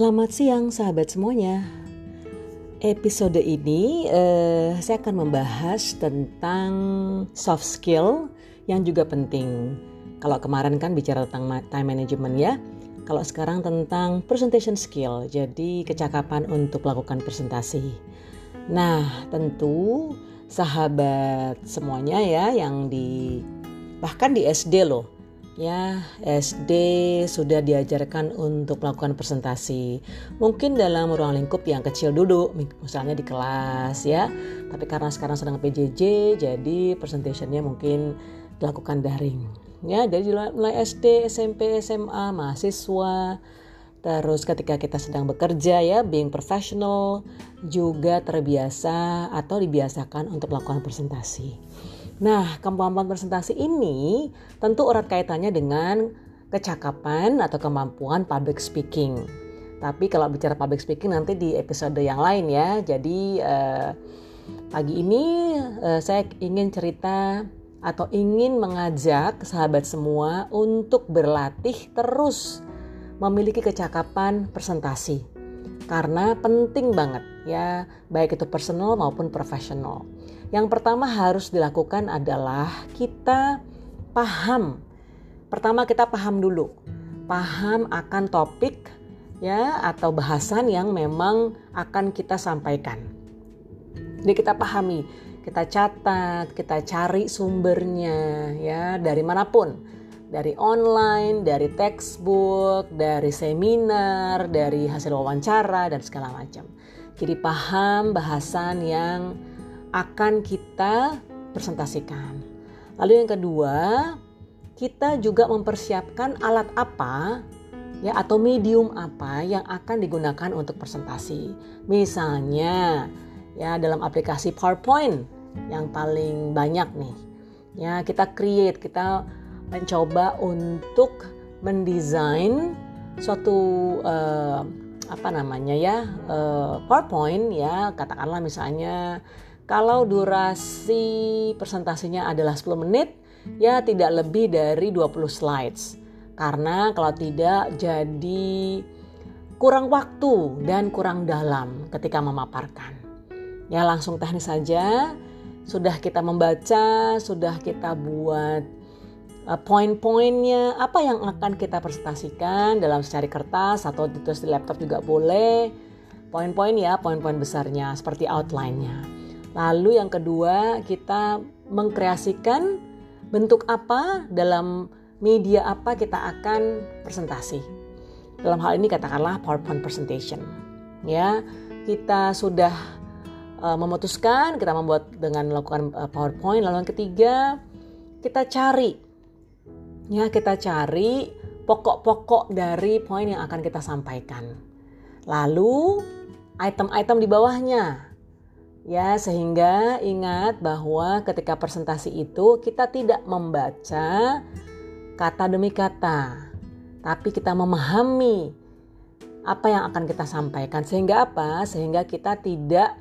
Selamat siang sahabat semuanya. Episode ini uh, saya akan membahas tentang soft skill yang juga penting. Kalau kemarin kan bicara tentang time management ya. Kalau sekarang tentang presentation skill, jadi kecakapan untuk melakukan presentasi. Nah, tentu sahabat semuanya ya yang di bahkan di SD loh ya SD sudah diajarkan untuk melakukan presentasi. Mungkin dalam ruang lingkup yang kecil dulu misalnya di kelas ya. Tapi karena sekarang sedang PJJ jadi presentationnya mungkin dilakukan daring. Ya dari mulai SD SMP SMA mahasiswa. Terus ketika kita sedang bekerja ya being professional juga terbiasa atau dibiasakan untuk melakukan presentasi Nah, kemampuan presentasi ini tentu erat kaitannya dengan kecakapan atau kemampuan public speaking. Tapi kalau bicara public speaking nanti di episode yang lain ya. Jadi eh, pagi ini eh, saya ingin cerita atau ingin mengajak sahabat semua untuk berlatih terus memiliki kecakapan presentasi. Karena penting banget ya, baik itu personal maupun profesional. Yang pertama harus dilakukan adalah kita paham. Pertama kita paham dulu. Paham akan topik ya atau bahasan yang memang akan kita sampaikan. Jadi kita pahami, kita catat, kita cari sumbernya ya dari mana pun. Dari online, dari textbook, dari seminar, dari hasil wawancara dan segala macam. Jadi paham bahasan yang akan kita presentasikan. Lalu yang kedua, kita juga mempersiapkan alat apa ya atau medium apa yang akan digunakan untuk presentasi. Misalnya ya dalam aplikasi PowerPoint yang paling banyak nih. Ya, kita create, kita mencoba untuk mendesain suatu uh, apa namanya ya uh, PowerPoint ya katakanlah misalnya kalau durasi presentasinya adalah 10 menit, ya tidak lebih dari 20 slides. Karena kalau tidak jadi kurang waktu dan kurang dalam ketika memaparkan. Ya langsung teknis saja, sudah kita membaca, sudah kita buat poin-poinnya, apa yang akan kita presentasikan dalam secari kertas atau ditulis di laptop juga boleh. Poin-poin ya, poin-poin besarnya seperti outline-nya. Lalu yang kedua, kita mengkreasikan bentuk apa dalam media apa kita akan presentasi. Dalam hal ini katakanlah PowerPoint presentation. Ya, kita sudah uh, memutuskan kita membuat dengan melakukan uh, PowerPoint. Lalu yang ketiga, kita cari ya, kita cari pokok-pokok dari poin yang akan kita sampaikan. Lalu item-item di bawahnya Ya, sehingga ingat bahwa ketika presentasi itu kita tidak membaca kata demi kata, tapi kita memahami apa yang akan kita sampaikan. Sehingga apa? Sehingga kita tidak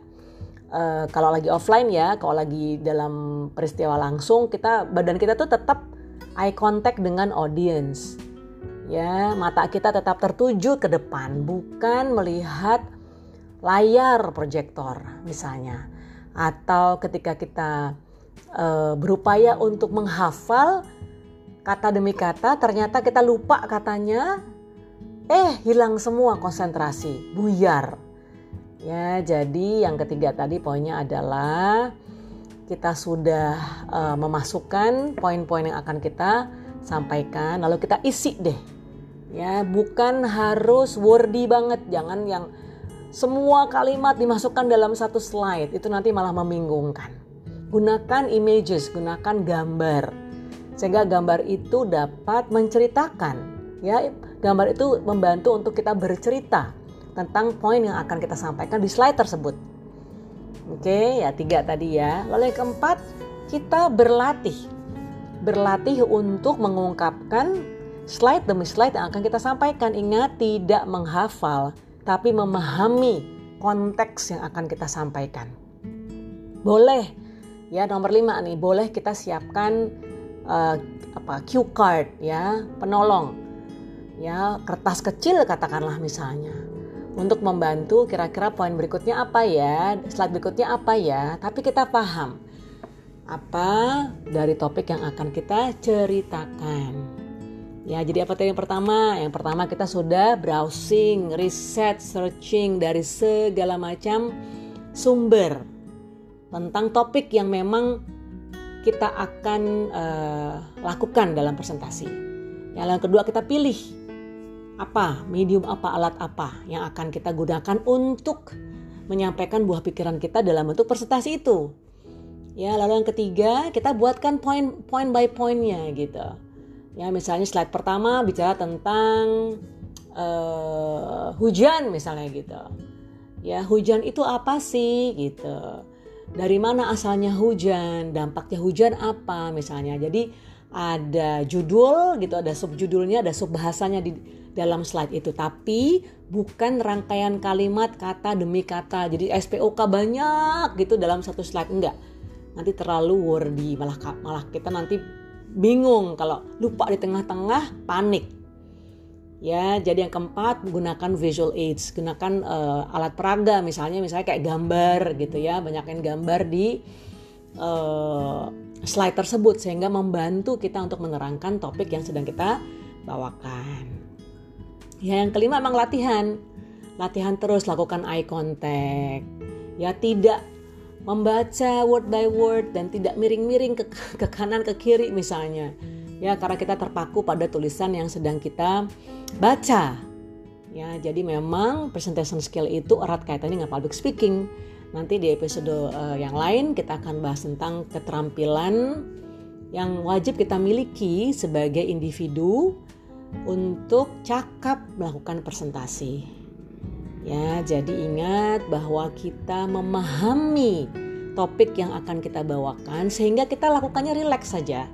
uh, kalau lagi offline ya, kalau lagi dalam peristiwa langsung, kita badan kita tuh tetap eye contact dengan audience. Ya, mata kita tetap tertuju ke depan, bukan melihat layar proyektor misalnya atau ketika kita e, berupaya untuk menghafal kata demi kata ternyata kita lupa katanya eh hilang semua konsentrasi buyar ya jadi yang ketiga tadi poinnya adalah kita sudah e, memasukkan poin-poin yang akan kita sampaikan lalu kita isi deh ya bukan harus wordy banget jangan yang semua kalimat dimasukkan dalam satu slide itu nanti malah membingungkan. Gunakan images, gunakan gambar. Sehingga gambar itu dapat menceritakan ya. Gambar itu membantu untuk kita bercerita tentang poin yang akan kita sampaikan di slide tersebut. Oke, ya tiga tadi ya. Lalu yang keempat, kita berlatih. Berlatih untuk mengungkapkan slide demi slide yang akan kita sampaikan. Ingat, tidak menghafal, tapi memahami konteks yang akan kita sampaikan. Boleh ya nomor lima nih, boleh kita siapkan uh, apa cue card ya, penolong. Ya, kertas kecil katakanlah misalnya. Untuk membantu kira-kira poin berikutnya apa ya, slide berikutnya apa ya, tapi kita paham apa dari topik yang akan kita ceritakan. Ya, jadi apa tadi yang pertama? Yang pertama kita sudah browsing, riset, searching dari segala macam sumber tentang topik yang memang kita akan uh, lakukan dalam presentasi. Yang kedua kita pilih apa, medium apa, alat apa yang akan kita gunakan untuk menyampaikan buah pikiran kita dalam bentuk presentasi itu. Ya, lalu yang ketiga kita buatkan point point by pointnya gitu. Ya, misalnya slide pertama bicara tentang uh, hujan misalnya gitu. Ya, hujan itu apa sih gitu dari mana asalnya hujan, dampaknya hujan apa misalnya. Jadi ada judul gitu, ada subjudulnya, ada subbahasanya di dalam slide itu. Tapi bukan rangkaian kalimat kata demi kata. Jadi SPOK banyak gitu dalam satu slide. Enggak. Nanti terlalu wordy, malah malah kita nanti bingung. Kalau lupa di tengah-tengah panik. Ya, jadi yang keempat gunakan visual aids, gunakan uh, alat peraga. Misalnya misalnya kayak gambar gitu ya, banyakin gambar di uh, slide tersebut sehingga membantu kita untuk menerangkan topik yang sedang kita bawakan. Ya, yang kelima memang latihan. Latihan terus lakukan eye contact. Ya, tidak membaca word by word dan tidak miring-miring ke, ke kanan ke kiri misalnya ya karena kita terpaku pada tulisan yang sedang kita baca ya jadi memang presentation skill itu erat kaitannya dengan public speaking nanti di episode uh, yang lain kita akan bahas tentang keterampilan yang wajib kita miliki sebagai individu untuk cakap melakukan presentasi ya jadi ingat bahwa kita memahami topik yang akan kita bawakan sehingga kita lakukannya rileks saja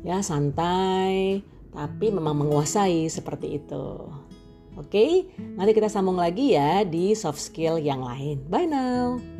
ya santai tapi memang menguasai seperti itu. Oke, nanti kita sambung lagi ya di soft skill yang lain. Bye now.